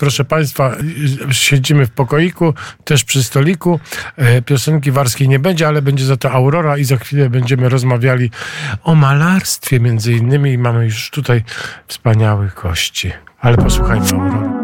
proszę Państwa, siedzimy w pokoiku, też przy stoliku. E, Piosenki warskiej nie będzie, ale będzie za to Aurora i za chwilę będziemy rozmawiali o malarstwie między innymi i mamy już tutaj wspaniałych gości. Ale posłuchajmy Aurory.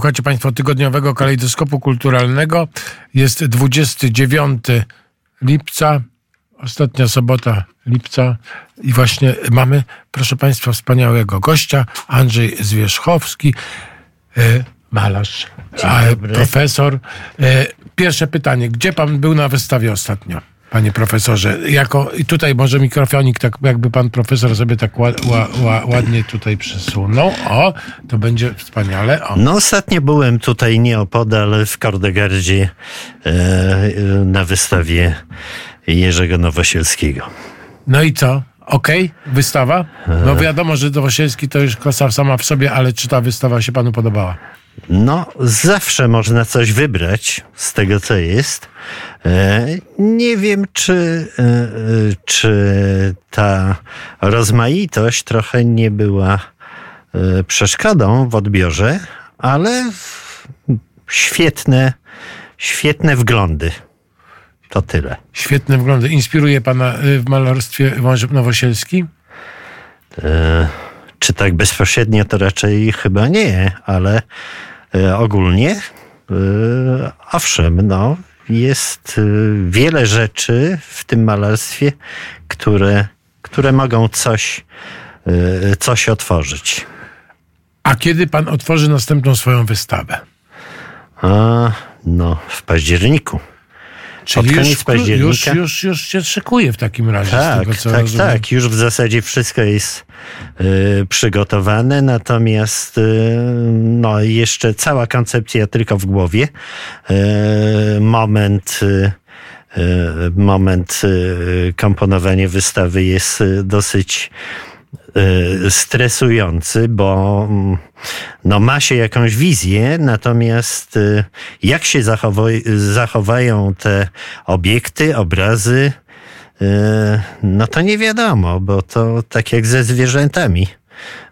Słuchajcie Państwo tygodniowego kalejdoskopu kulturalnego. Jest 29 lipca, ostatnia sobota lipca i właśnie mamy, proszę Państwa, wspaniałego gościa, Andrzej Zwierzchowski, e, malarz, profesor. E, pierwsze pytanie, gdzie Pan był na wystawie ostatnio? Panie profesorze, jako, i tutaj może mikrofonik, tak jakby pan profesor sobie tak ła, ła, ła, ładnie tutaj przysunął. O, to będzie wspaniale. O. No ostatnio byłem tutaj nieopodal w Kordegardzie e, na wystawie Jerzego Nowosielskiego. No i co? Okej, wystawa? No wiadomo, że Nowosielski to już klasa sama w sobie, ale czy ta wystawa się panu podobała? No, zawsze można coś wybrać z tego, co jest. E, Nie wiem, czy, e, czy ta rozmaitość trochę nie była e, przeszkodą w odbiorze, ale świetne, świetne wglądy. To tyle. Świetne wglądy. Inspiruje pana w malarstwie Wąż Nowosielski? E, Czy tak bezpośrednio to raczej chyba nie, ale ogólnie e, owszem, no, jest e, wiele rzeczy w tym malarstwie, które, które mogą coś, e, coś otworzyć. A kiedy pan otworzy następną swoją wystawę? A, no, w październiku. Czyli już, października. już, już, już się szykuje w takim razie. z Tak, tego, tak, rozumiem. tak. Już w zasadzie wszystko jest y, przygotowane, natomiast y, no, jeszcze cała koncepcja tylko w głowie. Y, moment. Y, y, Moment y, komponowania wystawy jest dosyć stresujący, bo mm, no, ma się jakąś wizję, natomiast y, jak się zachowa- zachowają te obiekty, obrazy, y, no to nie wiadomo, bo to tak jak ze zwierzętami.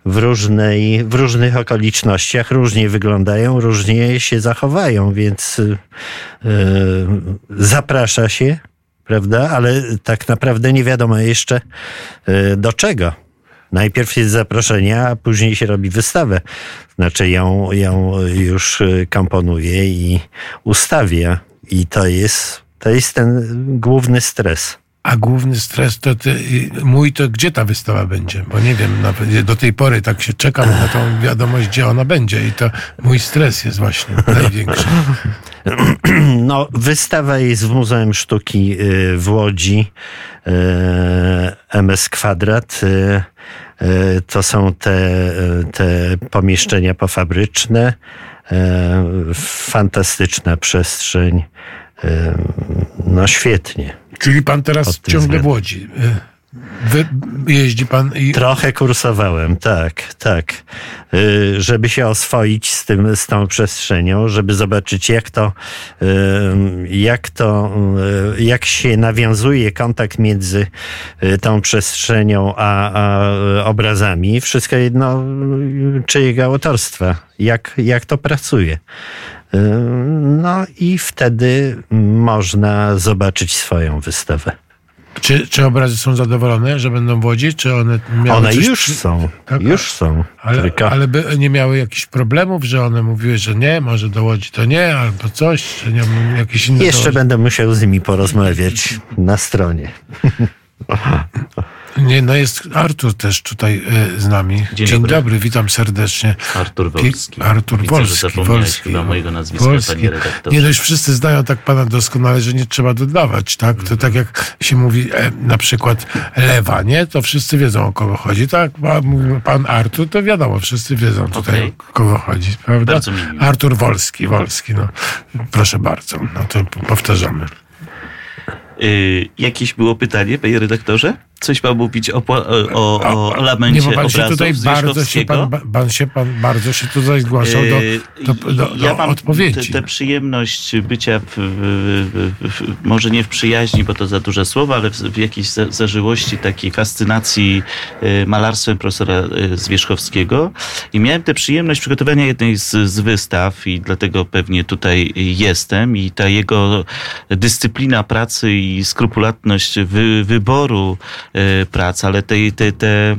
W, różnej, w różnych okolicznościach różnie wyglądają, różnie się zachowają, więc y, y, zaprasza się, prawda? Ale tak naprawdę nie wiadomo jeszcze y, do czego. Najpierw jest zaproszenie, a później się robi wystawę. Znaczy ją, ją już y, komponuje i ustawia. I to jest, to jest ten główny stres. A główny stres to ty, mój, to gdzie ta wystawa będzie? Bo nie wiem, nawet do tej pory tak się czekam na tą wiadomość, gdzie ona będzie i to mój stres jest właśnie największy. No, wystawa jest w Muzeum Sztuki y, w Łodzi, y, MS Kwadrat. y, To są te, te pomieszczenia pofabryczne. Fantastyczna przestrzeń. No świetnie. Czyli pan teraz ciągle w. Łodzi. Wy, jeździ pan i Trochę kursowałem, tak, tak. Y, Żeby się oswoić z tym, z tą przestrzenią, żeby zobaczyć, jak to, y, jak to, y, jak się nawiązuje kontakt między tą przestrzenią a, a obrazami. Wszystko jedno, czyjego autorstwa, jak, jak to pracuje. No i wtedy można zobaczyć swoją wystawę. Czy, czy obrazy są zadowolone, że będą w Łodzi? Czy one miały One coś już są, Tak, już są. Ale, ale by nie miały jakichś problemów, że one mówiły, że nie, może do Łodzi to nie, albo coś, że nie jakieś inne Jeszcze będę musiał z nimi porozmawiać na stronie. Nie, no jest Artur też tutaj y, z nami. Dzień, Dzień dobry. dobry. witam serdecznie. Artur Wolski. Artur Widzę, Wolski. że Wolski. chyba mojego nazwiska, Wolski. panie redaktorze. Nie dość wszyscy znają tak pana doskonale, że nie trzeba dodawać, tak? To tak jak się mówi e, na przykład lewa, nie? To wszyscy wiedzą o kogo chodzi, tak? Mówi pan Artur, to wiadomo, wszyscy wiedzą tutaj Okej. o kogo chodzi, prawda? Artur Wolski, Wolski, no. Proszę bardzo, no to powtarzamy. Y, jakieś było pytanie, panie redaktorze? Coś pan mówić o, o, o, o lamencie Nie, bo pan się tutaj bardzo się pan, pan, się, pan bardzo się tutaj zgłaszał do, Yy, do, do, do ja mam odpowiedzi. Tę przyjemność bycia, w, w, w, może nie w przyjaźni, bo to za duże słowo, ale w, w jakiejś za, zażyłości, takiej fascynacji y, malarstwem profesora y, Zwierzchowskiego. I miałem tę przyjemność przygotowania jednej z, z wystaw i dlatego pewnie tutaj jestem. I ta jego dyscyplina pracy i skrupulatność wy, wyboru y, prac, ale te, te, te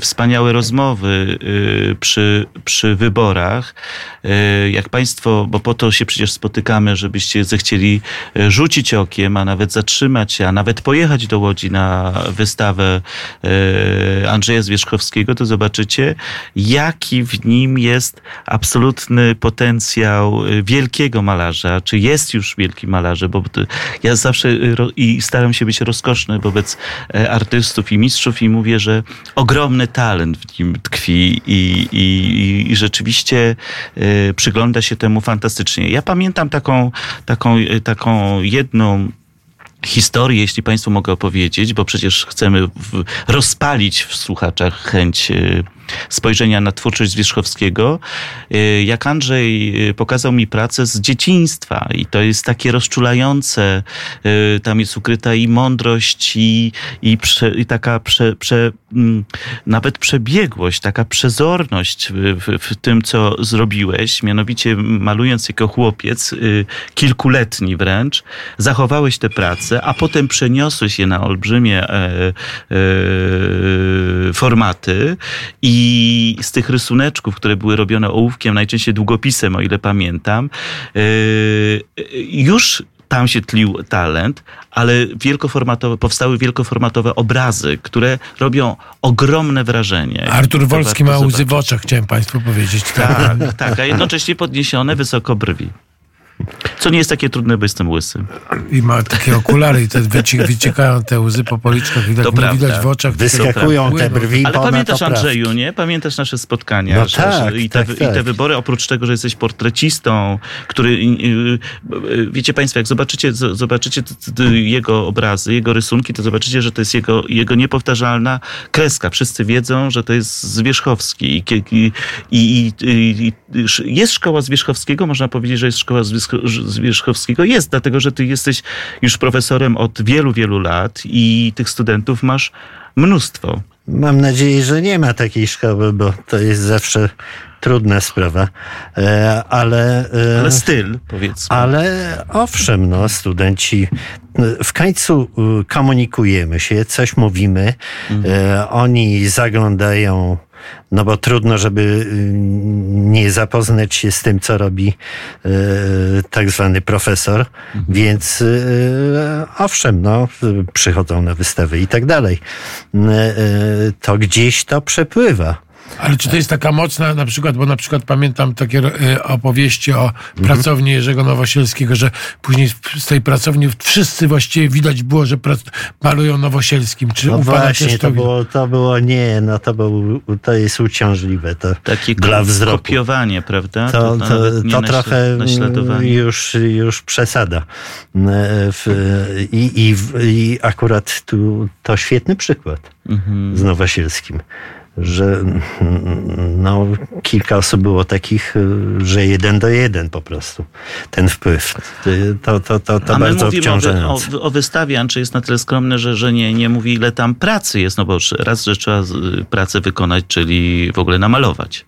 wspaniałe rozmowy y, przy, przy wyborach. Y, jak Państwo, bo po to się przecież spotykamy, żebyście zechcieli y, rzucić okiem, a nawet zatrzymać się, a nawet pojechać do Łodzi na wystawę y, Andrzeja Zwierzchowskiego, to zobaczycie, jaki w nim jest absolutny potencjał y, wielkiego malarza, czy jest już wielki malarze, bo ja zawsze y, i staram się być rozkoszny wobec artystów i mistrzów i mówię, że ogromny talent w nim tkwi i, i, i rzeczywiście y, przygląda się temu fantastycznie. Ja pamiętam taką, taką, y, taką jedną historię, jeśli Państwu mogę opowiedzieć, bo przecież chcemy w, rozpalić w słuchaczach chęć y, spojrzenia na twórczość Zwierzchowskiego. Y, Jak Andrzej y, pokazał mi pracę z dzieciństwa i to jest takie rozczulające. Y, Tam jest ukryta i mądrość i, i, prze, i taka prze, prze, mm, nawet przebiegłość, taka przezorność w, w, tym, co zrobiłeś. Mianowicie malując jako chłopiec, kilkuletni wręcz, zachowałeś te prace, a potem przeniosłeś je na olbrzymie e, e, formaty i z tych rysuneczków, które były robione ołówkiem, najczęściej długopisem, o ile pamiętam, e, już tam się tlił talent, ale wielkoformatowe, powstały wielkoformatowe obrazy, które robią ogromne wrażenie. Artur Wolski ma łzy w oczach, chciałem Państwu powiedzieć. Tak, tak, a jednocześnie podniesione wysoko brwi. Co nie jest takie trudne, bo jestem łysy. I ma takie okulary i te wyci wyciekają te łzy po policzkach. Widać, To nie prawda. widać w oczach. Wyskakują te brwi Ale pamiętasz. Andrzeju, nie? Pamiętasz nasze spotkania? No że, tak, że i, te, tak, I te tak. wybory, oprócz tego, że jesteś portrecistą, który... y, y, y, Wiecie Państwo, jak zobaczycie, zobaczycie jego obrazy, jego rysunki, to zobaczycie, że to jest jego, jego niepowtarzalna kreska. Wszyscy wiedzą, że to jest Zwierzchowski. I, i, i, i, jest szkoła Zwierzchowskiego, można powiedzieć, że jest szkoła Zwierzch- Zwierzchowskiego. Jest, dlatego, że ty jesteś już profesorem od wielu, wielu lat i tych studentów masz mnóstwo. Mam nadzieję, że nie ma takiej szkoły, bo to jest zawsze trudna sprawa. E, ale, e, Ale styl, powiedzmy. ale owszem, no, studenci w końcu komunikujemy się, coś mówimy, e, oni zaglądają, no bo trudno, żeby y, nie zapoznać się z tym, co robi e, tak zwany profesor, więc e, owszem, no, przychodzą na wystawy i tak dalej. To gdzieś to przepływa. Ale czy to jest taka mocna, na przykład, bo na przykład pamiętam takie e, opowieści o Mhm. pracowni Jerzego Nowosielskiego, że później w- z tej pracowni wszyscy właściwie widać było, że prac, malują Nowosielskim. Czy No właśnie, to było, to było nie, no to, był, to jest uciążliwe. To Takie dla wzroku. kopiowanie, prawda? To, to, to naśla- trochę mm, już, już przesada. E, W, i, i, I akurat tu to świetny przykład Mhm. z Nowosielskim. Że mm, no, kilka osób było takich, y, że jeden do jeden po prostu ten wpływ. Y, To, to, to, to A my bardzo mówimy o, o, o wystawie, Andrzej jest na tyle skromny, że, że nie, nie mówi ile tam pracy jest, no bo raz, że trzeba z- pracę wykonać, czyli w ogóle namalować.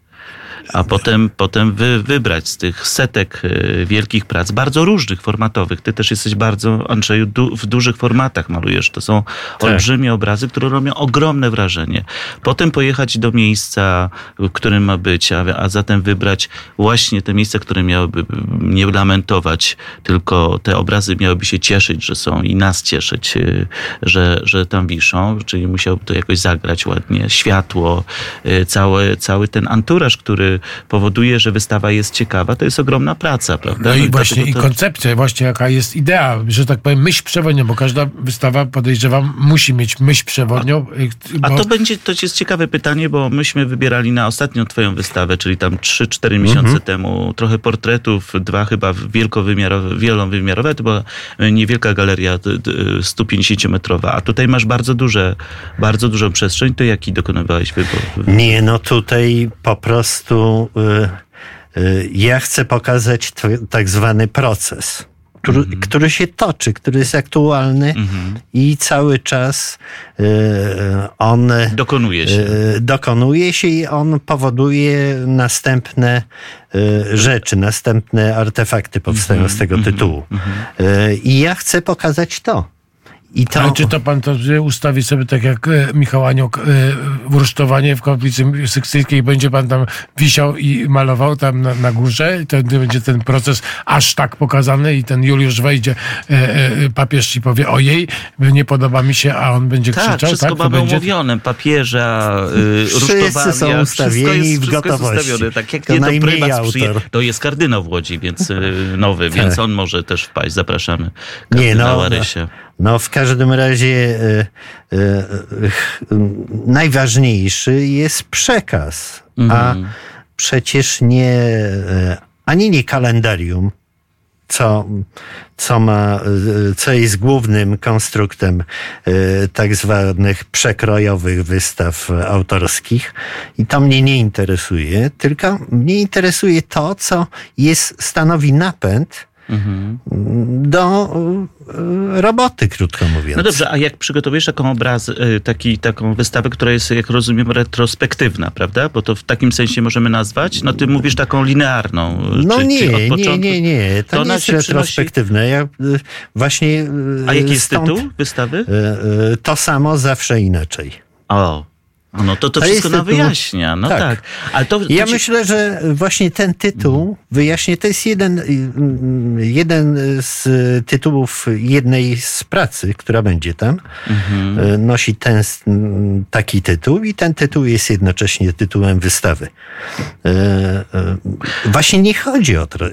A potem, potem wy, wybrać z tych setek e, wielkich prac, bardzo różnych, formatowych. Ty też jesteś bardzo, Andrzeju, du, w dużych formatach malujesz. To są olbrzymie obrazy, które robią ogromne wrażenie. Potem pojechać do miejsca, w którym ma być, a, a zatem wybrać właśnie te miejsca, które miałyby nie lamentować, tylko te obrazy miałyby się cieszyć, że są i nas cieszyć, y, że, że tam wiszą, czyli musiałby to jakoś zagrać ładnie. Światło, y, cały, cały ten anturaż, który powoduje, że wystawa jest ciekawa, to jest ogromna praca, prawda? No i właśnie i to- koncepcja, właśnie jaka jest idea, że tak powiem, myśl przewodnią, bo każda wystawa, podejrzewam, musi mieć myśl przewodnią. y, A bo- to będzie, to jest ciekawe pytanie, bo myśmy wybierali na ostatnią twoją wystawę, czyli tam 3-4 miesiące Mhm. temu, trochę portretów, dwa chyba wielkowymiarowe, wielowymiarowe, to była e, niewielka galeria d- d- 150-metrowa, a tutaj masz bardzo duże, bardzo dużą przestrzeń, to jaki dokonywałeś wybór? Nie, no tutaj po prostu y, y, ja chcę pokazać tak zwany proces, który, Mhm. który się toczy, który jest aktualny i cały czas y, on Dokonuje się. dokonuje się i on powoduje następne rzeczy, następne artefakty powstają Mhm. z tego tytułu. Y, I ja chcę pokazać to. I to Ale czy to pan to ustawi sobie tak jak e, Michał Anioł e, rusztowanie w kaplicy sykstyjskiej będzie pan tam wisiał i malował tam na, na górze i to będzie ten proces aż tak pokazany i ten Juliusz wejdzie, e, e, papież i powie ojej, nie podoba mi się, a on będzie Tak, krzyczał, wszystko tak? To mamy będzie... umówione. Papieża, y, rusztowania. są ustawieni wszystko jest, w wszystko gotowości. Jest ustawione. Tak jak To nie to prymas przyje, To jest kardynał w Łodzi, więc y, nowy, więc on może też wpaść. Zapraszamy Nie, kardynała no, Rysia. No, w każdym razie e, e, ch- najważniejszy jest przekaz, a Mhm. przecież nie e, ani nie kalendarium, co, co, ma, e, co jest głównym konstruktem e, tak zwanych przekrojowych wystaw autorskich. I to mnie nie interesuje, tylko mnie interesuje to, co jest, stanowi napęd Mhm. do e, roboty, krótko mówiąc. No dobrze, a jak przygotowujesz taką obraz, y, taki, taką wystawę, która jest, jak rozumiem, retrospektywna, prawda? Bo to w takim sensie możemy nazwać? No ty mówisz taką linearną. y, No czy, nie, czy od nie, początku... nie, nie. To, To nie jest się przynosi- retrospektywne. Ja właśnie. A jaki jest stąd, tytuł wystawy? To samo zawsze inaczej. O, No to to, To wszystko nam wyjaśnia. No tak. tak. Ale to, to Ja ci- myślę, że właśnie ten tytuł wyjaśnia, to jest jeden, mm, jeden z tytułów jednej z pracy, która będzie tam. E, Nosi ten taki tytuł i ten tytuł jest jednocześnie tytułem wystawy. Właśnie nie chodzi o tro-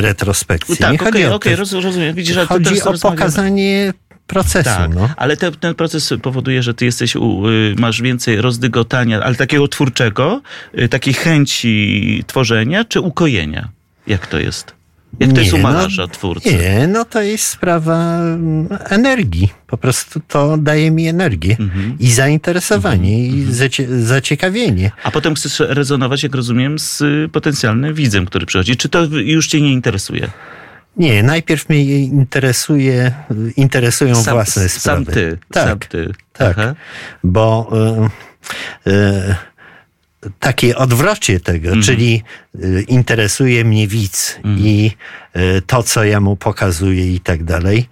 retrospekcję. nie Tak, chodzi o okej, to- roz, rozumiem. Widzisz, Chodzi o pokazanie procesu. Tak, No. ale te, ten proces powoduje, że ty jesteś, u, y, masz więcej rozdygotania, ale takiego twórczego, y, takiej chęci tworzenia, czy ukojenia? Jak to jest? Jak to jest u no, malarza, twórcy? Nie, no to jest sprawa mm, energii. Po prostu to daje mi energię Mhm. i zainteresowanie i zacie, zaciekawienie. A potem chcesz rezonować, jak rozumiem, z y, potencjalnym widzem, który przychodzi. Czy to już cię nie interesuje? Nie, najpierw mnie interesuje, interesują Sam, własne sam sprawy. ty. Tak, Sam ty. tak. Aha. bo y, y, takie odwrocie tego, Mhm. czyli y, interesuje mnie widz i y, to, co ja mu pokazuję i tak dalej,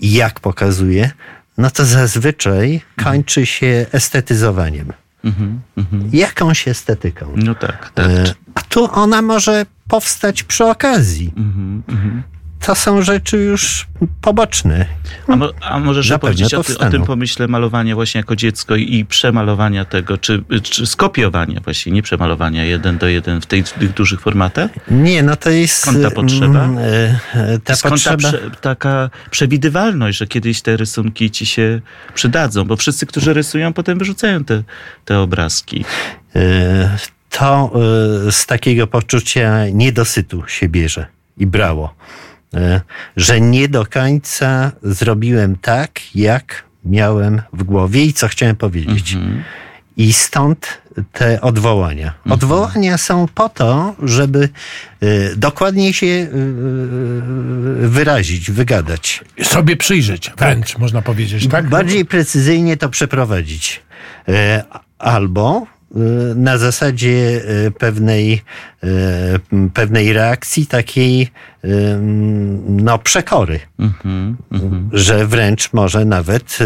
i jak pokazuję, no to zazwyczaj kończy się estetyzowaniem. Mhm, mhm. Jakąś estetyką. No tak, tak. A tu ona może powstać przy okazji. Mhm, mhm. To są rzeczy już poboczne. A, mo, a możesz opowiedzieć o, ty, o tym pomyśle malowania właśnie jako dziecko i, i przemalowania tego, czy, czy skopiowania właśnie, nie przemalowania jeden do jeden w tej, w tych dużych formatach? Nie, no to jest... Skąd ta potrzeba? mm, y, y, Ta Skąd ta potrzeba... prze, taka przewidywalność, że kiedyś te rysunki ci się przydadzą? Bo wszyscy, którzy rysują, potem wyrzucają te, te obrazki. To y, z takiego poczucia niedosytu się bierze i brało. Y, Że nie do końca zrobiłem tak, jak miałem w głowie i co chciałem powiedzieć. Mhm. I stąd te odwołania. Odwołania są po to, żeby y, dokładniej się wyrazić, wygadać. Sobie przyjrzeć, wręcz można powiedzieć, tak? Bardziej precyzyjnie to przeprowadzić. E, Albo na zasadzie e, pewnej, e, pewnej reakcji takiej no, przekory, Mhm. Mhm. że wręcz może nawet e,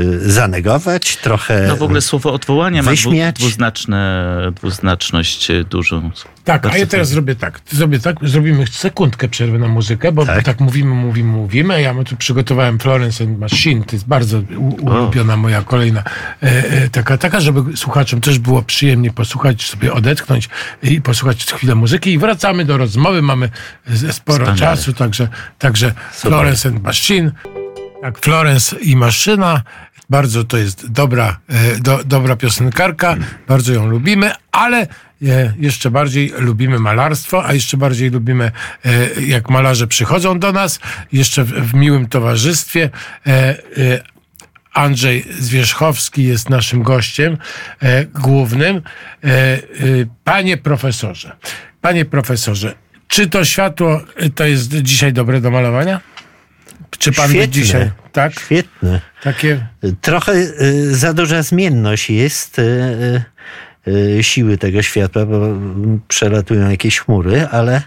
e, zanegować trochę. No w ogóle słowo odwołania ma dwuznaczne, dwuznaczność e, dużą. Tak, a Bardzo ja teraz zrobię tak. Zrobię tak, zrobimy sekundkę przerwy na muzykę, bo tak, Tak. mówimy, mówimy, mówimy. a Ja tu przygotowałem Florence and Machine, to jest bardzo u- ulubiona moja kolejna e, e, taka, taka, żeby słuchaczom też było przyjemnie posłuchać, sobie odetchnąć i posłuchać chwilę muzyki i wracamy do rozmowy. Mamy z- sporo Wspaniale. czasu, także, także Florence and Machine. Tak, Florence i Maszyna. Bardzo to jest dobra, e, do, dobra piosenkarka, bardzo ją lubimy, ale e, jeszcze bardziej lubimy malarstwo, a jeszcze bardziej lubimy, e, jak malarze przychodzą do nas, jeszcze w, miłym towarzystwie. Andrzej Zwierzchowski jest naszym gościem głównym. Panie profesorze, panie profesorze, czy to światło e, to jest dzisiaj dobre do malowania? Czy pan Świetne. dzisiaj, tak? Świetne. Takie, Trochę y, za duża zmienność jest y, y, y, siły tego światła, bo mm, przelatują jakieś chmury, ale,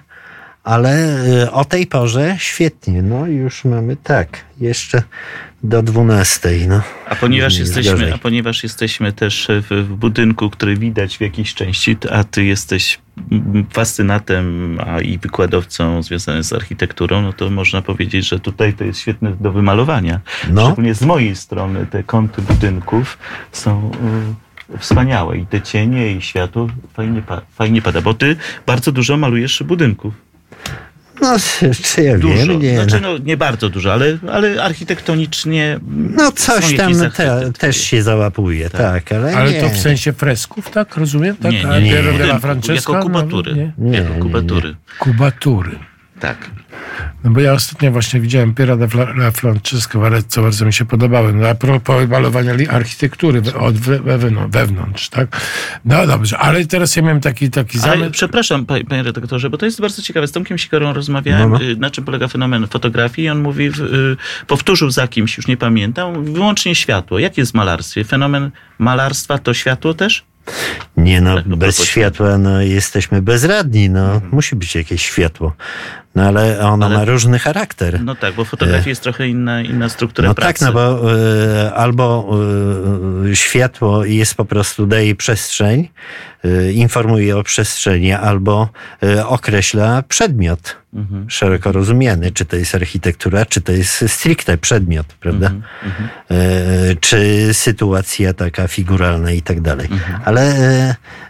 ale y, o tej porze świetnie. No już mamy tak, jeszcze do 12. No. A ponieważ, Nie jest jesteśmy, gorzej. a ponieważ jesteśmy też w, w budynku, który widać w jakiejś części, a ty jesteś fascynatem a i wykładowcą związanym z architekturą, no to można powiedzieć, że tutaj to jest świetne do wymalowania. No. Szczególnie z mojej strony te kąty budynków są y, wspaniałe i te cienie i światło fajnie, pa, fajnie pada, bo ty bardzo dużo malujesz budynków. No, czy ja Dużo. wiem, nie. znaczy, no. no, nie bardzo dużo, ale, ale architektonicznie. no coś tam te, też się załapuje, tak, ale, ale nie. to w sensie fresków, tak? Rozumiem? Tak? Nie, A nie, nie. Jako kubatury. No, nie? Nie, jako nie, nie. kubatury. Kubatury. Tak. No bo ja ostatnio właśnie widziałem Piera della Francesca w Arezzo, bardzo mi się podobały. No a propos malowania architektury od we, wewnątrz, tak? No dobrze, ale teraz ja miałem taki, taki Ale zamysł. przepraszam, panie, panie redaktorze, bo to jest bardzo ciekawe. Z Tomkiem Sikorą rozmawiałem, No, no. y, na czym polega fenomen fotografii. I on mówi, w- y, powtórzył za kimś, już nie pamiętam, wyłącznie światło. Jak jest w malarstwie? Fenomen malarstwa to światło też? Nie no, Tak, no bez światła no, jesteśmy bezradni. No. Musi być jakieś światło. No ale ono Ale- ma różny charakter. No tak, bo fotografia jest trochę inna, inna struktura No pracy. tak, no bo y, albo y, światło jest po prostu daje przestrzeń, y, informuje o przestrzeni, albo y, określa przedmiot Mhm. szeroko rozumiany, czy to jest architektura, czy to jest stricte przedmiot, prawda? Mhm, mhm. Y, czy sytuacja taka figuralna i tak dalej. Mhm. Ale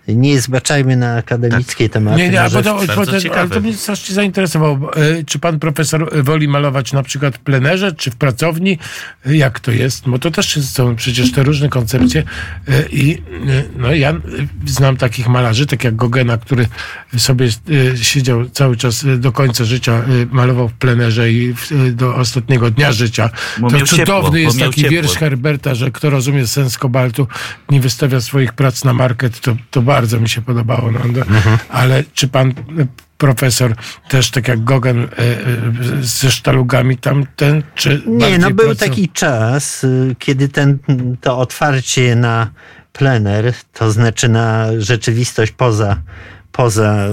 y, nie zbaczajmy na akademickie tematy. Nie, nie, a bo to, ale to mnie strasznie zainteresowało. E, Czy pan profesor woli malować na przykład w plenerze, czy w pracowni? E, Jak to jest? Bo to też są przecież te różne koncepcje. E, I e, no, ja e, znam takich malarzy, tak jak Gogena, który sobie e, siedział cały czas e, do końca życia, e, malował w plenerze i e, do ostatniego dnia życia. Bo to cudowny ciepło, jest taki ciepło. wiersz Herberta, że kto rozumie sens kobaltu, nie wystawia swoich prac na market. To, to bardzo mi się podobało. No. Mhm. Ale czy pan e, profesor też tak jak Gogen e, e, ze sztalugami tamten, czy Nie, no był pracował? taki czas, y, kiedy ten, to otwarcie na plener, to znaczy na rzeczywistość poza, poza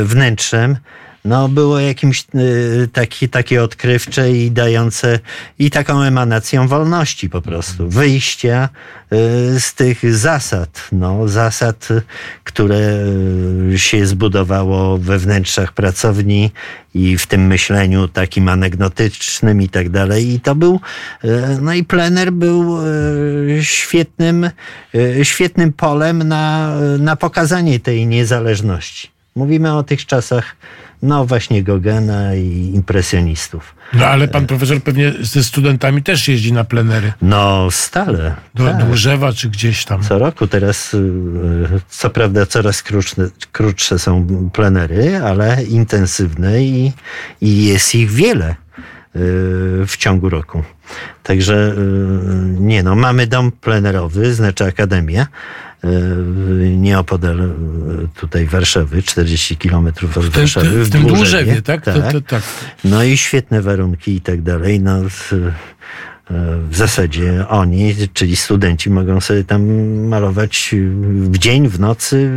y, wnętrzem, no było jakimś y, taki, takie odkrywcze i dające i taką emanacją wolności po prostu, wyjścia y, z tych zasad, no zasad, y, które y, się zbudowało we wnętrzach pracowni i w tym myśleniu takim anegdotycznym i tak dalej. I to był, e, no i plener był e, świetnym, e, świetnym polem na, na pokazanie tej niezależności. Mówimy o tych czasach, no właśnie Gogena i impresjonistów. No ale pan profesor pewnie ze studentami też jeździ na plenery. No stale. Do tak. Czy gdzieś tam. Co roku teraz, y, co prawda, coraz krótsze, krótsze są plenery, ale intensywne i, i jest ich wiele y, w ciągu roku. Także y, nie no, mamy dom plenerowy, znaczy Akademia, nieopodal y, tutaj Warszawy, 40 kilometrów od W, tym- Warszawy. w tym Dłużewie, Dłużewie, tak? To, to, tak. no i świetne warunki i tak dalej. No, w, w zasadzie oni, czyli studenci, mogą sobie tam malować w dzień, w nocy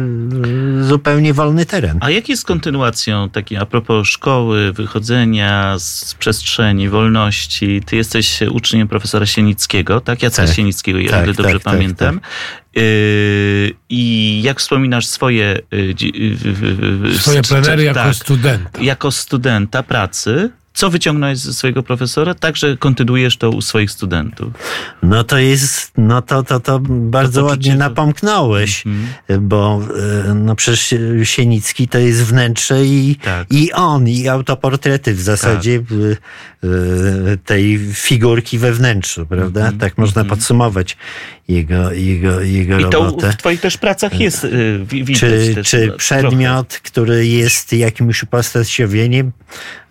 zupełnie wolny teren. A jak jest z kontynuacją, takiej a propos szkoły, wychodzenia z przestrzeni, wolności? Ty jesteś uczniem profesora Sienickiego, tak? Jacka Tak. Sienickiego, Tak, ile dobrze tak, tak, pamiętam. Yy, I jak wspominasz swoje... yy, yy, yy, yy, Swoje plenery jako tak, studenta. jako studenta pracy, co wyciągnąłeś ze swojego profesora, także kontynuujesz to u swoich studentów. No to jest, no to, to, to bardzo To ładnie to- napomknąłeś, Mhm. bo e, no przecież Sienicki to jest wnętrze i, Tak. i on, i autoportrety w zasadzie e, tej figurki we wnętrzu, prawda? Mhm, Tak można mhm. podsumować jego, jego, jego I to robotę. w twoich też pracach jest yy, wi- widać czy, też czy trochę. przedmiot, który jest jakimś upostaciowaniiem,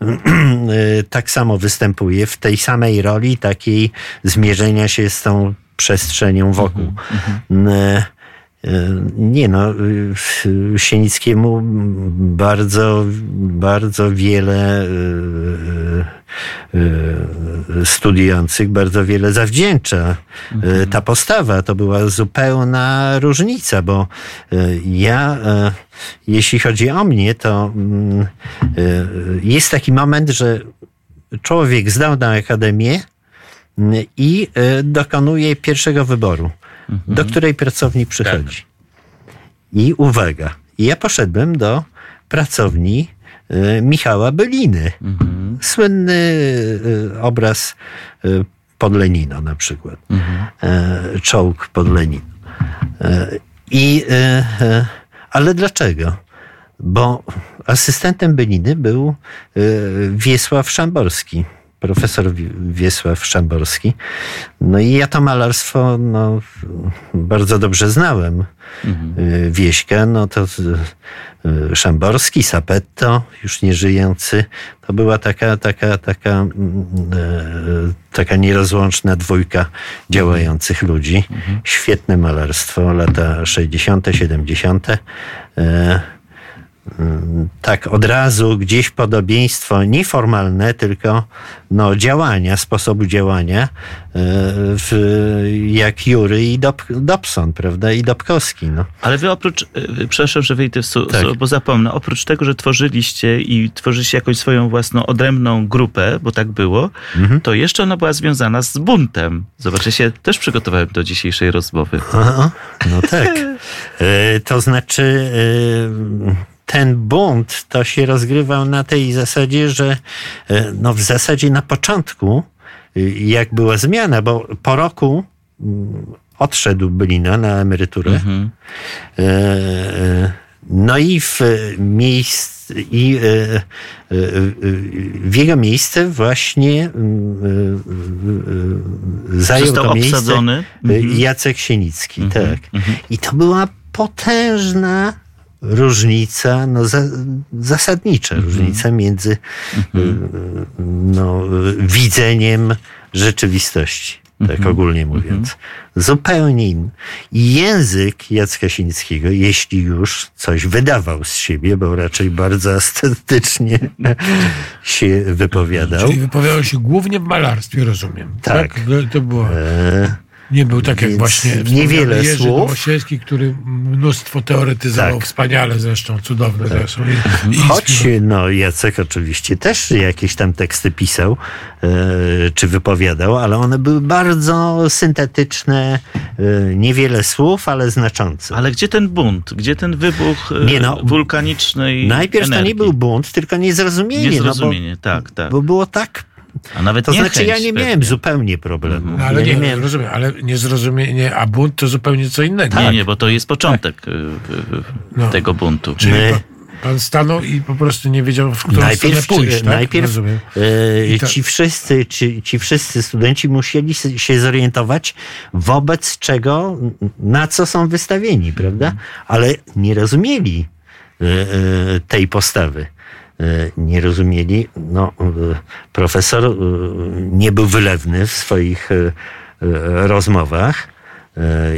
tak samo występuje w tej samej roli, takiej zmierzenia się z tą przestrzenią wokół. E, e, Nie no, Sienickiemu bardzo, bardzo wiele y, y, studiujących bardzo wiele zawdzięcza. Y, Ta postawa to była zupełna różnica, bo ja, jeśli chodzi o mnie, to mm, jest taki moment, że człowiek zdał na akademię i y, dokonuje pierwszego wyboru, do której pracowni przychodzi. I uwaga, ja poszedłem do pracowni y, Michała Byliny. Mhm. Słynny y, obraz pod Lenino na przykład. E, Czołg pod Lenino. E, I, e, e, ale dlaczego? Bo asystentem Byliny był e, Wiesław Szamborski. Profesor Wi- Wiesław Szamborski. No i ja to malarstwo no, bardzo dobrze znałem. Y, Wieśka, no to y, Szamborski, Sapetto, już nie żyjący. To była taka, taka, taka, mm, e, taka nierozłączna dwójka działających ludzi. Świetne malarstwo, lata 60., 70. Tak od razu gdzieś podobieństwo nieformalne, tylko no, działania, sposobu działania, e, w, jak Jury i Dob, Dobson, prawda, i Dobkowski. No. Ale wy oprócz, y, przepraszam, że wyjdę w su, Tak. su, bo zapomnę, oprócz tego, że tworzyliście i tworzyliście jakąś swoją własną odrębną grupę, bo tak było, Mhm. to jeszcze ona była związana z buntem. Zobaczcie, się też przygotowałem do dzisiejszej rozmowy. Aha, no tak. E, To znaczy, ten bunt to się rozgrywał na tej zasadzie, że e, no w zasadzie na początku, e, jak była zmiana, bo po roku mm, odszedł Bylina na emeryturę. Mhm. E, No i w miejsc, i w jego miejsce właśnie mm, zajął Został to miejsce obsadzony. Mhm. Jacek Sienicki, Mhm, tak. I to była potężna różnica, no za, zasadnicza Mhm. różnica między y, no, y, widzeniem rzeczywistości, tak Mhm. ogólnie mówiąc. Zupełnie inny. I język Jacka Sinickiego, jeśli już coś wydawał z siebie, bo raczej bardzo estetycznie się wypowiadał. Czyli wypowiadał się głównie w malarstwie, rozumiem. Tak. To- To było. E, Nie był tak jak właśnie niewiele Jerzy słów. Nowosielski, który mnóstwo teoretyzował, Tak. wspaniale zresztą, cudowne zresztą. I, i Choć no, Jacek oczywiście też jakieś tam teksty pisał e, czy wypowiadał, ale one były bardzo syntetyczne, e, niewiele słów, ale znaczące. Ale gdzie ten bunt? Gdzie ten wybuch e, Nie no, wulkanicznej Najpierw to energii? nie był bunt, tylko niezrozumienie. Niezrozumienie, no tak, tak. bo, bo było tak. A nawet To niechęć znaczy, ja nie miałem pewnie. zupełnie problemu. No, ale ja nie, nie miałem. rozumiem, ale niezrozumienie, a bunt to zupełnie co innego. Nie, nie, bo to jest początek e, e, No. tego buntu. Czyli My- pa, pan stanął i po prostu nie wiedział, w którą Najpierw, stronę pójść. Tak? najpierw Rozumiem. e, I to- ci, wszyscy, ci, ci wszyscy studenci musieli się zorientować, wobec czego, na co są wystawieni, prawda? Ale nie rozumieli e, e, tej postawy. E, Nie rozumieli, no, e, profesor e, nie był wylewny w swoich rozmowach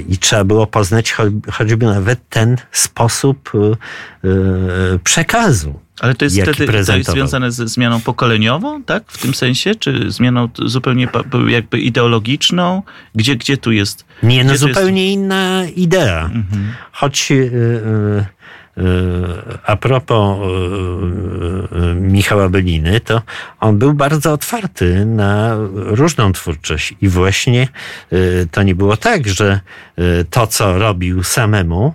i trzeba było poznać cho- choćby nawet ten sposób przekazu. Ale to jest wtedy to jest związane ze zmianą pokoleniową, tak? W tym sensie? Czy zmianą zupełnie jakby ideologiczną? Gdzie, gdzie tu jest? Nie, no Gdzie zupełnie inna idea. Mhm. Choć e, a propos e, e, Michała Beliny, to on był bardzo otwarty na różną twórczość. I właśnie e, to nie było tak, że to, co robił samemu,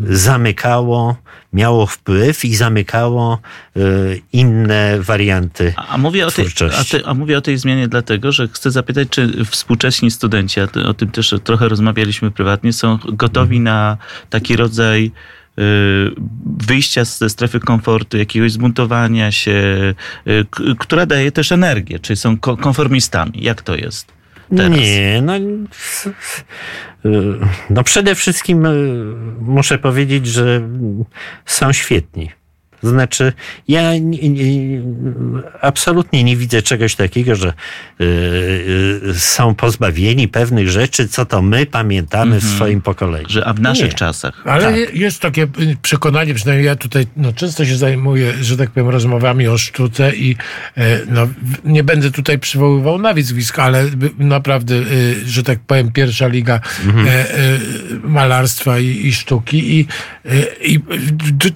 zamykało, miało wpływ i zamykało inne warianty. A, a, mówię o tej, a, twórczości. ty, a mówię o tej zmianie dlatego, że chcę zapytać, czy współcześni studenci, a ty, o tym też trochę rozmawialiśmy prywatnie, są gotowi na taki rodzaj wyjścia ze strefy komfortu, jakiegoś zbuntowania się, y, która daje też energię, czy są ko- konformistami? Jak to jest teraz? Nie, no. y, No przede wszystkim y, muszę powiedzieć, że są świetni. To znaczy, ja nie, nie, absolutnie nie widzę czegoś takiego, że y, y, są pozbawieni pewnych rzeczy, co to my pamiętamy w swoim pokoleniu. Że, a w naszych Nie. czasach. Ale Tak. je- jest takie y, przekonanie, przynajmniej ja tutaj no, często się zajmuję, że tak powiem, rozmowami o sztuce i e, no, nie będę tutaj przywoływał nazwisk, ale naprawdę, y, że tak powiem, pierwsza liga Mhm. e, malarstwa i, i sztuki i, i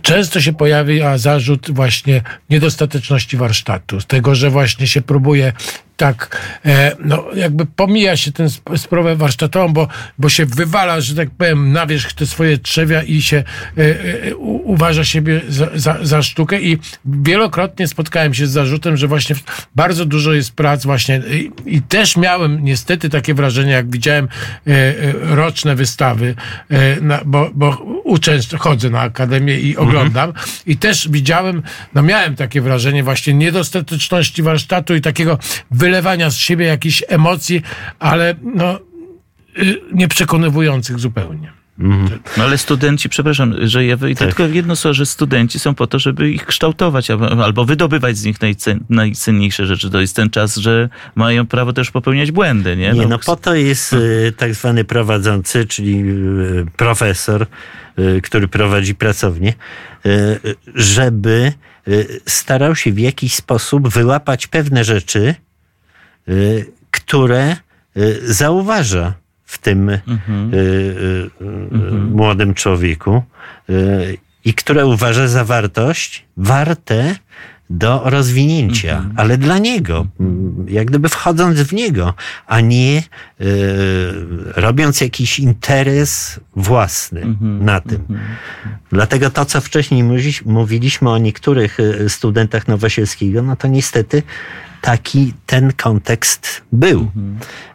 często się pojawia zarzut właśnie niedostateczności warsztatu, z tego, że właśnie się próbuje tak, e, no jakby pomija się tę sp- sprawę warsztatową, bo, bo się wywala, że tak powiem, na wierzch te swoje trzewia i się e, e, uważa siebie za, za, za sztukę. I wielokrotnie spotkałem się z zarzutem, że właśnie bardzo dużo jest prac właśnie i, i też miałem niestety takie wrażenie, jak widziałem roczne wystawy, na, bo, bo uczęszczam, chodzę na akademię i oglądam. I też widziałem, no miałem takie wrażenie właśnie niedostateczności warsztatu i takiego wylewania z siebie jakichś emocji, ale no y, nieprzekonywujących zupełnie. No ale studenci, przepraszam, że ja wyjdę Tak. tylko w jedno słowo, że studenci są po to, żeby ich kształtować albo, albo wydobywać z nich najcen, najcenniejsze rzeczy. To jest ten czas, że mają prawo też popełniać błędy, nie? Nie, no po to jest y, tak zwany prowadzący, czyli y, profesor, który prowadzi pracownię, żeby starał się w jakiś sposób wyłapać pewne rzeczy, które y, zauważa w tym y, y, y, młodym człowieku y, i które uważa za wartość warte do rozwinięcia, ale dla niego, mm, jak gdyby wchodząc w niego, a nie y, robiąc jakiś interes własny na tym. Dlatego to, co wcześniej mówiliśmy o niektórych y, studentach Nowosielskiego, no to niestety taki ten kontekst był.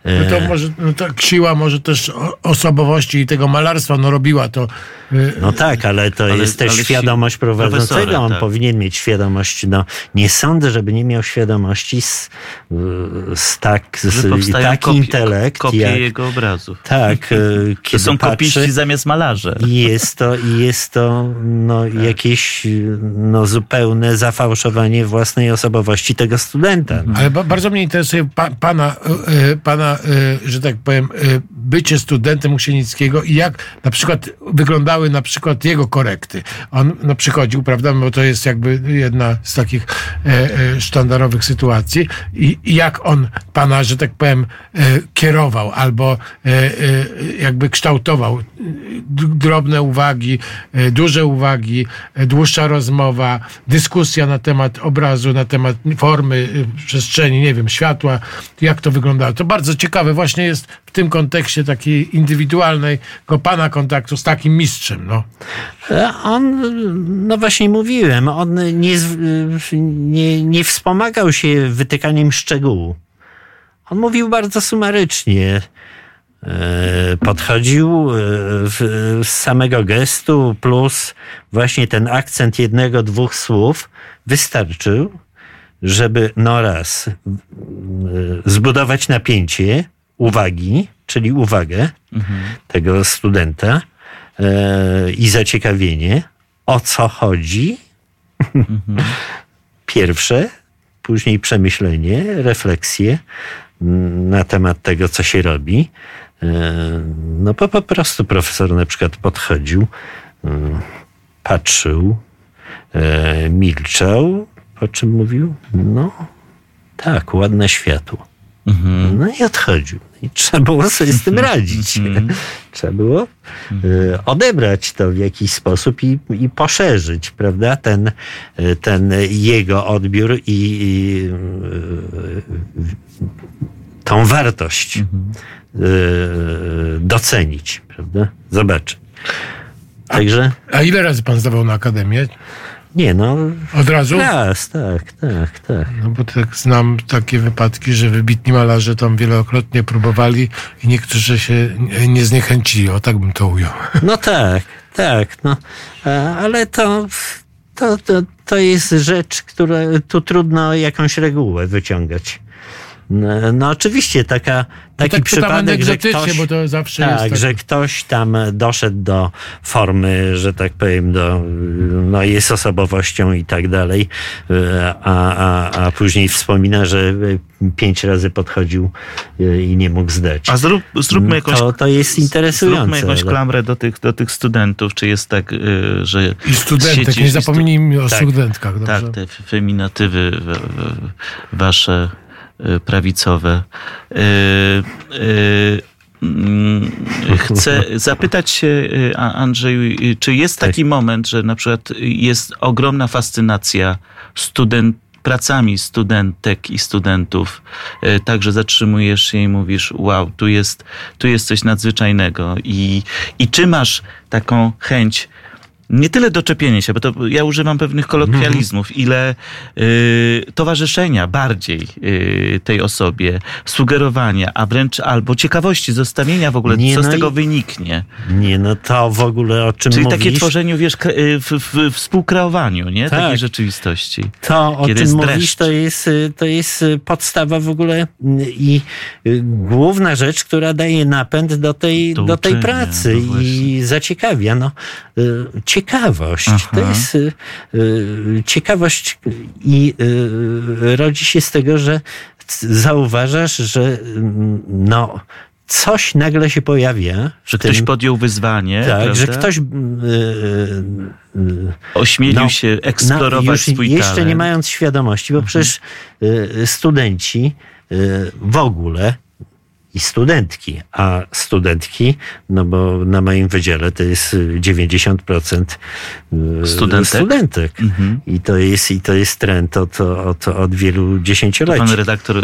No to może no tak siła może też osobowości i tego malarstwa no robiła to. y, No tak, ale to Ale- jest też ale świadomość prowadzącego. On tak. powinien mieć świadomość. No, nie sądzę, żeby nie miał świadomości z, z tak, z, taki kopie, intelekt. kopie jak, jego obrazów. tak, y, To są kopiści patrzy, zamiast malarze. i jest to, i jest to no, Tak. jakieś no, zupełne zafałszowanie własnej osobowości tego studenta. Mhm. Ale ba- bardzo mnie interesuje pa, pana, y, y, pana y, że tak powiem, bycie studentem Usienickiego i jak na przykład wyglądały na przykład jego korekty. On no, przychodził, prawda, bo to jest jakby jedna z takich e, e, sztandarowych sytuacji i, i jak on pana, że tak powiem, e, kierował albo e, e, jakby kształtował e, drobne uwagi, e, duże uwagi, e, dłuższa rozmowa, dyskusja na temat obrazu, na temat formy, e, przestrzeni, nie wiem, światła, jak to wyglądało. To bardzo ciekawe właśnie jest w tym kontekście takiej indywidualnej go pana kontaktu z takim mistrzem, no. On, no właśnie mówiłem, on nie, nie, nie wspomagał się wytykaniem szczegółu. On mówił bardzo sumarycznie. E, Podchodził e, z samego gestu, plus właśnie ten akcent jednego, dwóch słów wystarczył, żeby no raz e, zbudować napięcie uwagi, czyli uwagę tego studenta i zaciekawienie, o co chodzi. Pierwsze, później przemyślenie, refleksje na temat tego, co się robi. E, No po, po prostu profesor na przykład podchodził, mm, patrzył, e, milczał, po czym mówił, no tak, ładne światło. No i odchodził. I trzeba było sobie z tym radzić. Trzeba było e, odebrać to w jakiś sposób i, i poszerzyć, prawda, ten, e, ten jego odbiór i, i e, tą wartość e, docenić, prawda, zobaczyć. Także, A ile razy pan zdawał na akademię? nie no, Od razu? raz, tak, tak, tak. No bo tak znam takie wypadki, że wybitni malarze tam wielokrotnie próbowali i niektórzy się nie- nie zniechęcili. O tak bym to ujął. No tak, tak, no, E, ale to, to, to, to jest rzecz, która tu trudno jakąś regułę wyciągać. No, no oczywiście taka, taki tak przypadek, że ktoś, bo to zawsze tak, jest tak. że ktoś tam doszedł do formy, że tak powiem, do, no jest osobowością i tak dalej, a, a, a później wspomina, że pięć razy podchodził i nie mógł zdać. A zrób, zróbmy jakąś, to, to jest interesujące. zróbmy jakąś ale- klamrę do tych, do tych studentów. Czy jest tak, y, że... I studentek, nie i stu- zapomnijmy o tak, studentkach. Dobrze? Tak, te feminatywy wasze prawicowe. Y, y, mm, Chcę zapytać się, y, Andrzeju, y, czy jest Tak. taki moment, że na przykład jest ogromna fascynacja student, pracami studentek i studentów, y, tak, że zatrzymujesz się i mówisz, wow, tu jest, tu jest coś nadzwyczajnego. I, I czy masz taką chęć nie tyle doczepienie się, bo to ja używam pewnych kolokwializmów, ile y, towarzyszenia bardziej y, tej osobie, sugerowania, a wręcz albo ciekawości, zostawienia w ogóle, Nie, co z no tego i- wyniknie. Nie, no to w ogóle o czym Czyli mówisz, takie tworzeniu, wiesz, y, w, w, współkreowaniu, nie? Tak. Takiej rzeczywistości. to o czym mówisz, to jest, y, to jest y, podstawa w ogóle i główna rzecz, która daje napęd do tej, Do do tej pracy no i zaciekawia. No, ciekawość. Aha. To jest y, y, ciekawość i y, rodzi się z tego, że zauważasz, że y, no, coś nagle się pojawia. Że ktoś tym- podjął wyzwanie, tak, prawda? że ktoś y, y, y, ośmielił no, się eksplorować już swój Jeszcze talent. nie mając świadomości, bo przecież y, studenci w ogóle i studentki, a studentki, no bo na moim wydziale to jest y, 90% y, Studentek? studentek. Mhm. I to jest, i to jest trend od, od, od wielu dziesięcioleci. Pan redaktor y,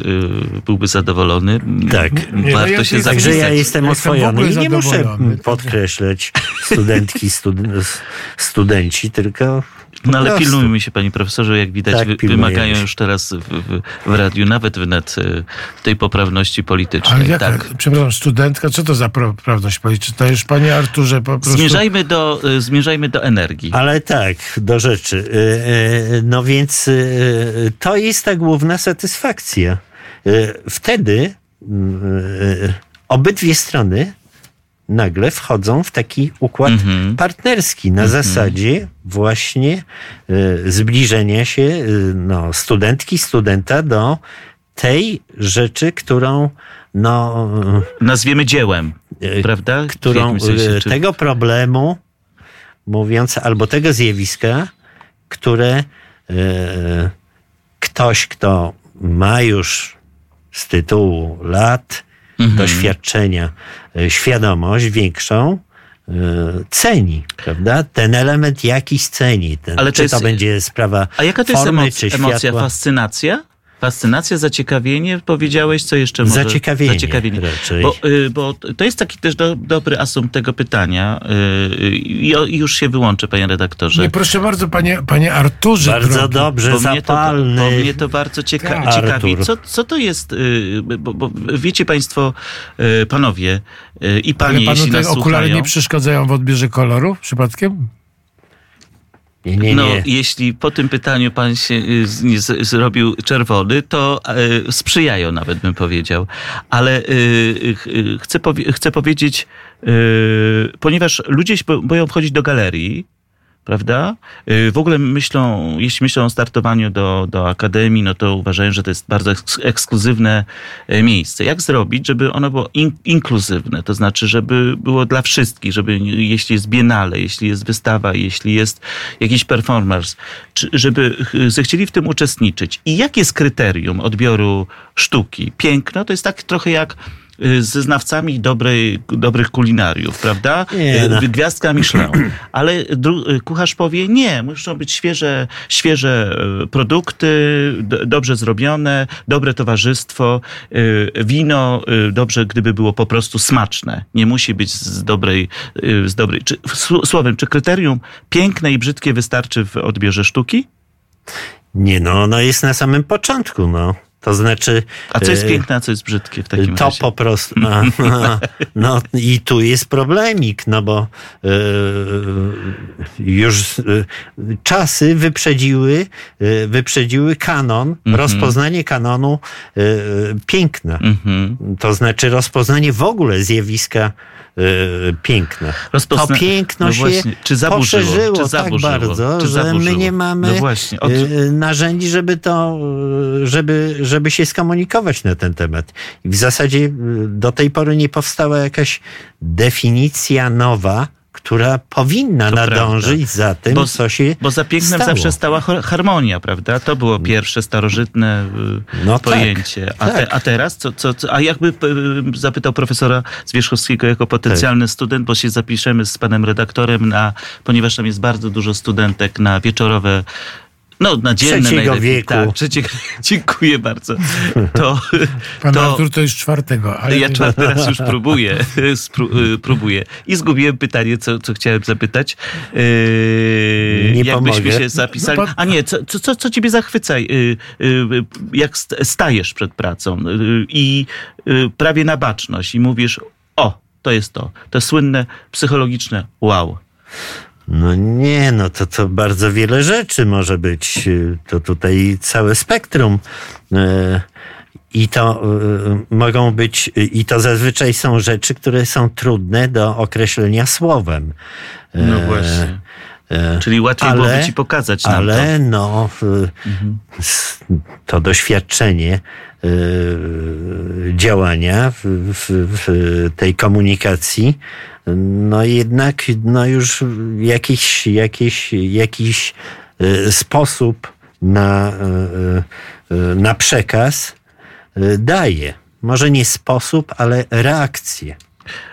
byłby zadowolony. Tak. No Warto ja- się ja- Także zapisać. ja jestem Ja jestem oswojony ogóle i nie muszę zadowolony. podkreślać studentki, stud- studenci, tylko po No ale prostu. pilnujmy się, panie profesorze, jak widać, Tak, wy, wymagają się. już teraz w, w, w radiu nawet wnet y, tej poprawności Ale politycznej. jak, tak. przepraszam, studentka, co to za pra- prawność polityczna? To już panie Arturze po prostu... Zmierzajmy do, y, zmierzajmy do energii. Ale tak, do rzeczy. Y, No więc to jest ta główna satysfakcja. Wtedy y, obydwie strony nagle wchodzą w taki układ Mhm. partnerski na zasadzie właśnie y, zbliżenia się y, no, studentki, studenta do tej rzeczy, którą no, Nazwiemy dziełem, y, prawda? Którą sensie, y, czy- tego problemu, mówiąc, albo tego zjawiska, które y, ktoś, kto ma już z tytułu lat, Mhm. doświadczenia, y, świadomość większą, y, ceni, prawda? Ten element jakiś ceni. Ten, Ale to czy jest- to będzie sprawa A jaka to jest formy, emocja? czy emocja? Fascynacja? Fascynacja, zaciekawienie, powiedziałeś, co jeszcze może? Zaciekawienie Zaciekawienie. raczej. Bo, y, bo to jest taki też do, dobry asumpt tego pytania y, y, i już się wyłączę, panie redaktorze. Nie, proszę bardzo, panie, panie Arturze. Bardzo drogi. dobrze, Bo mnie, to, zapalny. bo mnie to bardzo cieka Tak. ciekawi. Co, co to jest, bo, bo wiecie państwo, panowie i Ale panie, panu jeśli te nas okulary słuchają, nie przeszkadzają w odbierze koloru przypadkiem? Nie, nie, no nie. jeśli po tym pytaniu pan się y, nie zrobił czerwony, to y, sprzyjają nawet bym powiedział. Ale y, y, chcę, powie chcę powiedzieć, ponieważ ludzie się bo- boją wchodzić do galerii, prawda? Y, W ogóle myślą, jeśli myślą o startowaniu do, do akademii, no to uważają, że to jest bardzo eks- ekskluzywne y, miejsce. Jak zrobić, żeby ono było in, inkluzywne? To znaczy, żeby było dla wszystkich, żeby jeśli jest biennale, jeśli jest wystawa, jeśli jest jakiś performance, żeby ch- zechcieli w tym uczestniczyć. I jakie jest kryterium odbioru sztuki? Piękno to jest tak trochę jak ze znawcami dobrej, dobrych kulinariów, prawda? Nie, Y, no. Gwiazdka Michelin. Ale y, kucharz powie, nie, muszą być świeże, świeże y, produkty, dobrze zrobione, dobre towarzystwo, y, wino, y, dobrze gdyby było po prostu smaczne. Nie musi być z dobrej, y, z dobrej. Czy, sł- słowem, czy kryterium piękne i brzydkie wystarczy w odbiorze sztuki? Nie, no, ono jest na samym początku, no. To znaczy... A co jest e, piękne, a co jest brzydkie w takim to razie? po prostu. A, a, no i tu jest problemik, no bo e, już e, czasy wyprzedziły, e, wyprzedziły kanon, Mhm. rozpoznanie kanonu e, piękna. Mhm. To znaczy rozpoznanie w ogóle zjawiska e, piękna. Rozpozna- To piękno No się czy zaburzyło, poszerzyło czy tak zaburzyło, bardzo, czy że zaburzyło. my nie mamy No od- e, narzędzi, żeby to, żeby, żeby się skomunikować na ten temat. I w zasadzie e, do tej pory nie powstała jakaś definicja nowa, która powinna To nadążyć prawda. za tym, Bo- co się Bo za pięknem stało. zawsze stała har- harmonia, prawda? To było pierwsze starożytne y, No tak, pojęcie. a, te, tak. a teraz, co, co, a jakby y, zapytał profesora Zwierzchowskiego jako potencjalny Tak. student, bo się zapiszemy z panem redaktorem, na, ponieważ tam jest bardzo dużo studentek na wieczorowe No, na dzienne Trzeciego najlepiej. wieku. Tak, trzeciego, dziękuję bardzo. To, Pan to, Artur to już czwartego. Ale ja czwarty raz już próbuję, spró- y, próbuję. I zgubiłem pytanie, co, co chciałem zapytać. Yy, Nie jakbyśmy pomogę. się zapisali. No, A nie, co, co, co, ciebie zachwyca, yy, yy, jak st- stajesz przed pracą i prawie na baczność i mówisz, o, to jest to. To słynne psychologiczne wow. No nie, no to, to bardzo wiele rzeczy może być. y, To tutaj całe spektrum. E, I to y, mogą być, y, i to zazwyczaj są rzeczy, które są trudne do określenia słowem. No właśnie. E, Czyli łatwiej ale- byłoby ci pokazać nam to. Ale no, y, s- to doświadczenie y, działania w, w, w tej komunikacji, no jednak no już jakiś, jakiś, jakiś sposób na, na przekaz daje. Może nie sposób, ale reakcję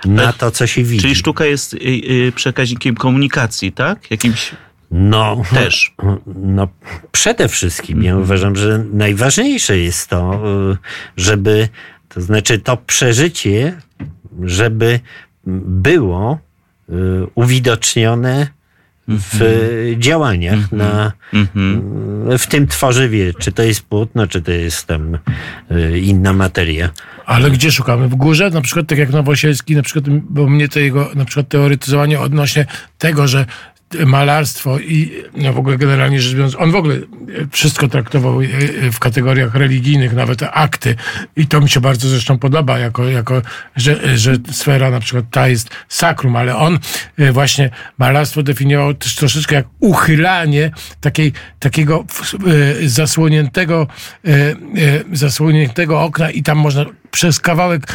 na to, co się widzi. Czyli sztuka jest y, y, przekaźnikiem komunikacji, tak? Jakimś No, też. No, przede wszystkim ja uważam, że najważniejsze jest to, y, żeby, to znaczy to przeżycie, żeby było uwidocznione w działaniach na, Mhm. w tym tworzywie, czy to jest płótno, czy to jest tam y, inna materia. Ale gdzie szukamy? W górze? Na przykład tak jak Nowosielski, na przykład, bo mnie to jego na przykład teoretyzowanie odnośnie tego, że malarstwo i no w ogóle generalnie rzecz biorąc, on w ogóle wszystko traktował e, e, w kategoriach religijnych, nawet akty. I to mi się bardzo zresztą podoba, jako, jako że, że sfera na przykład ta jest sakrum, ale on e, właśnie malarstwo definiował też troszeczkę jak uchylanie takiej, takiego zasłoniętego, zasłoniętego okna i tam można przez kawałek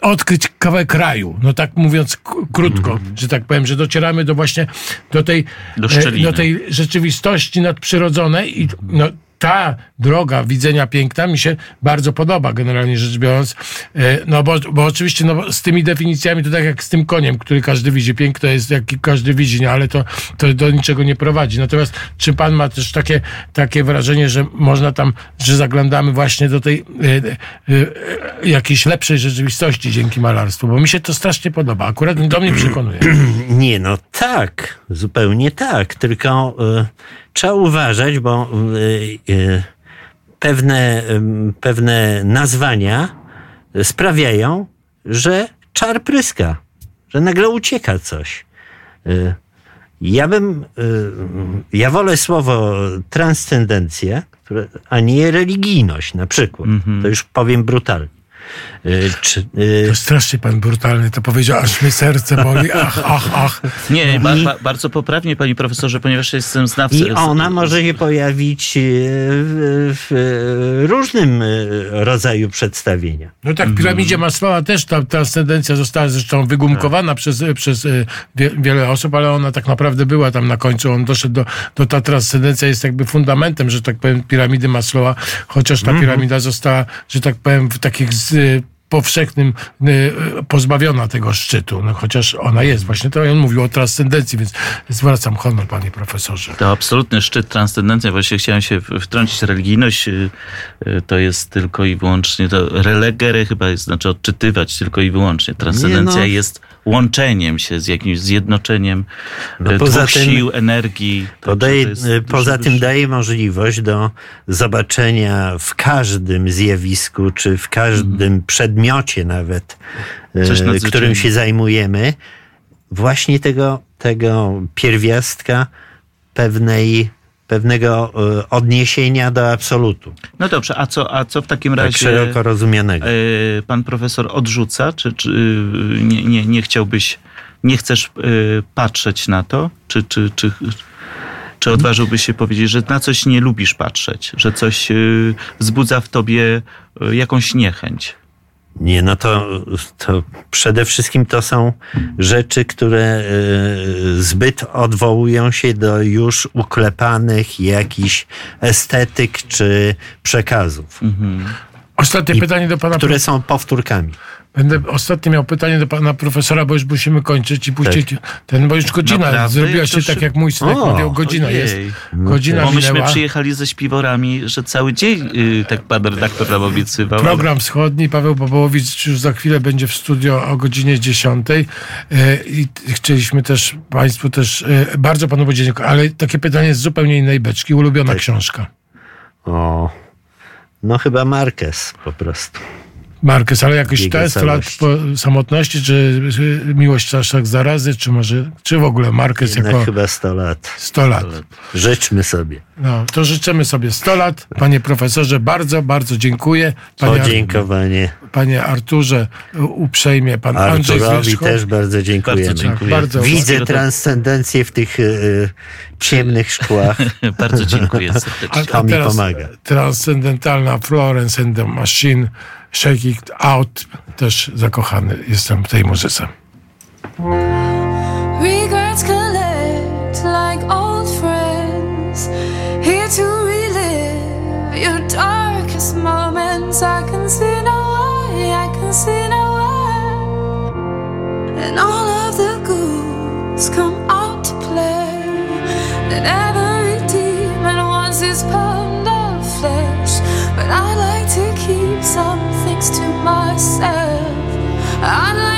odkryć kawałek kraju. No tak mówiąc krótko, że tak powiem, że docieramy do właśnie do tej, Do e, do tej rzeczywistości nadprzyrodzonej i no, ta droga widzenia piękna mi się bardzo podoba, generalnie rzecz biorąc. E, No bo, bo oczywiście no, z tymi definicjami to tak jak z tym koniem, który każdy widzi. Piękno jest jak każdy widzi, no, ale to, to do niczego nie prowadzi. Natomiast czy pan ma też takie, takie wrażenie, że można tam, że zaglądamy właśnie do tej e, e, e, jakiejś lepszej rzeczywistości dzięki malarstwu? Bo mi się to strasznie podoba. Akurat do mnie przekonuje. Nie, no tak, zupełnie tak. Tylko y, trzeba uważać, bo y, y, pewne, pewne nazwania sprawiają, że czar pryska, że nagle ucieka coś. Y, ja bym, ja wolę słowo transcendencja, a nie religijność na przykład. To już powiem brutalnie. Y, czy, y, To strasznie pan brutalny to powiedział, aż mi serce boli. Ach, ach, ach. Nie, ba, ba, bardzo poprawnie, panie profesorze, ponieważ jestem znawcą. I ona może się pojawić e, w, w różnym rodzaju przedstawienia. No tak, w piramidzie Maslowa też ta transcendencja została zresztą wygumkowana przez, przez wie, wiele osób, ale ona tak naprawdę była tam na końcu. On doszedł do, do ta transcendencja jest jakby fundamentem, że tak powiem, piramidy Maslowa, chociaż ta piramida została, że tak powiem, w takich z, powszechnym y, pozbawiona tego szczytu, no, chociaż ona jest. Właśnie to on mówił o transcendencji, więc zwracam honor, panie profesorze. To absolutny szczyt transcendencja. Właściwie chciałem się w- wtrącić. Religijność y, y, to jest tylko i wyłącznie, to relegere chyba jest, znaczy odczytywać tylko i wyłącznie. Transcendencja no. jest łączeniem się z jakimś zjednoczeniem No y, poza dwóch tym- sił, energii. To daje, to jest e, poza tym daje możliwość do zobaczenia w każdym zjawisku, czy w każdym przedmiocie nawet, e, którym się zajmujemy, właśnie tego, tego pierwiastka pewnej, pewnego e, odniesienia do absolutu, No dobrze, a co, a co w takim tak razie szeroko rozumianego. e, pan profesor odrzuca? Czy, czy y, nie, nie, nie chciałbyś, nie chcesz patrzeć na to? Czy, czy, czy, czy odważyłbyś się powiedzieć, że na coś nie lubisz patrzeć? Że coś wzbudza w tobie jakąś niechęć? Nie, no to, to przede wszystkim to są rzeczy, które e, zbyt odwołują się do już uklepanych jakichś estetyk czy przekazów. Ostatnie I- pytanie do pana które są powtórkami. Będę ostatnio miał pytanie do pana profesora, bo już musimy kończyć i puścić ten, bo już godzina Naprawdę? zrobiła się tak, jak mój synek O, mówił, godzina ojej. jest. Godzina Bo myśmy minęła. przyjechali ze śpiworami, że cały dzień, y, tak pan redaktor nam obiecywał. Program Wschodni. Paweł Popołowicz już za chwilę będzie w studio o godzinie 10. E, I chcieliśmy też Państwu też e, bardzo Panu podziękować, ale takie pytanie z zupełnie innej beczki. Ulubiona Tak. książka. O, no chyba Marquez po prostu. Marquez, ale jakoś Jego te 100 lat samotności, czy miłość czaszek zarazy, czy może, czy w ogóle Marquez Jednak jako chyba 100 lat. 100 lat. Życzmy sobie. No, to życzymy sobie 100 lat. Panie profesorze, bardzo, bardzo dziękuję. Panie, Podziękowanie panie Arturze, uprzejmie. Pan Andrzej Arturowi też bardzo dziękujemy. Bardzo dziękuję. bardzo Widzę Wszystkiego transcendencję w tych y, ciemnych szkłach. tak- Bardzo dziękuję serdecznie. To mi pomaga. Transcendentalna Florence and the Machine, Shake It Out. Też zakochany jestem w tej muzyce. Regrets collect like old friends, here to relive your darkest moments. I can see no way, I can see no way, and all of the ghouls come out to play. And every I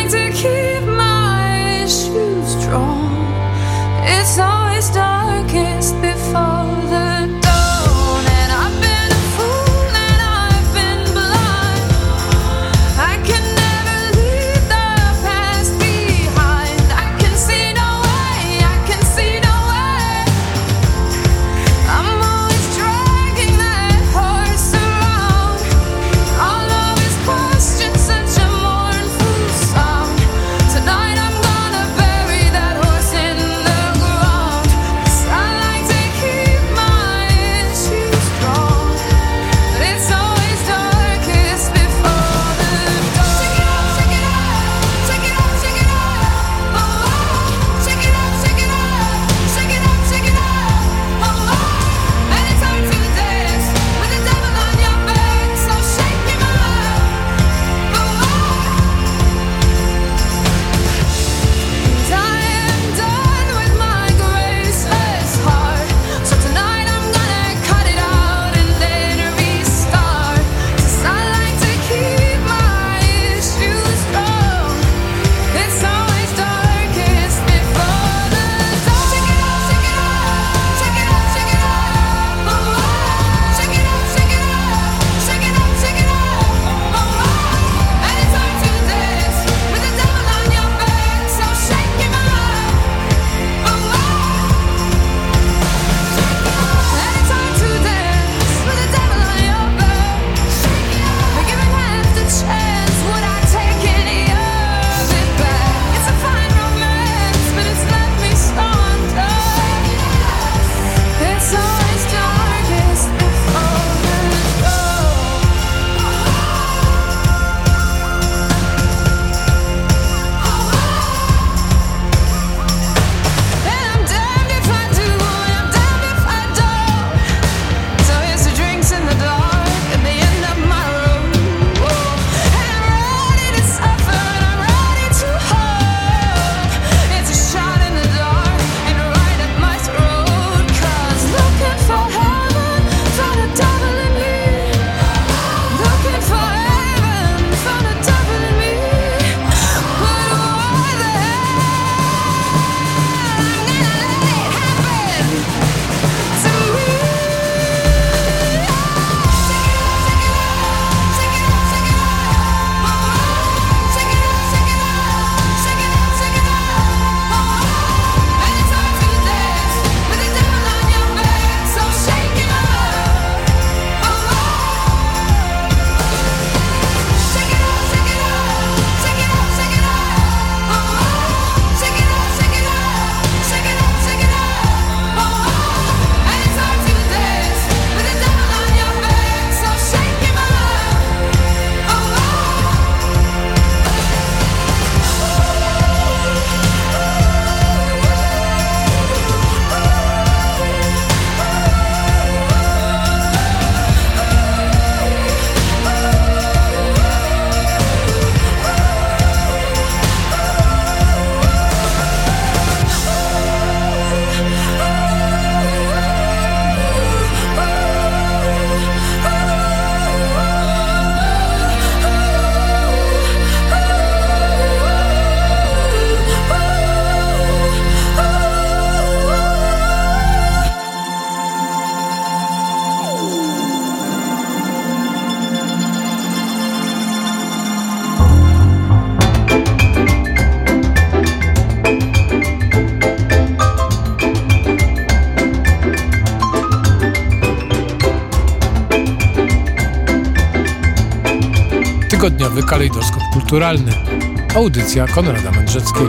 kalejdoskop kulturalny. Audycja Konrada Mędrzeckiego.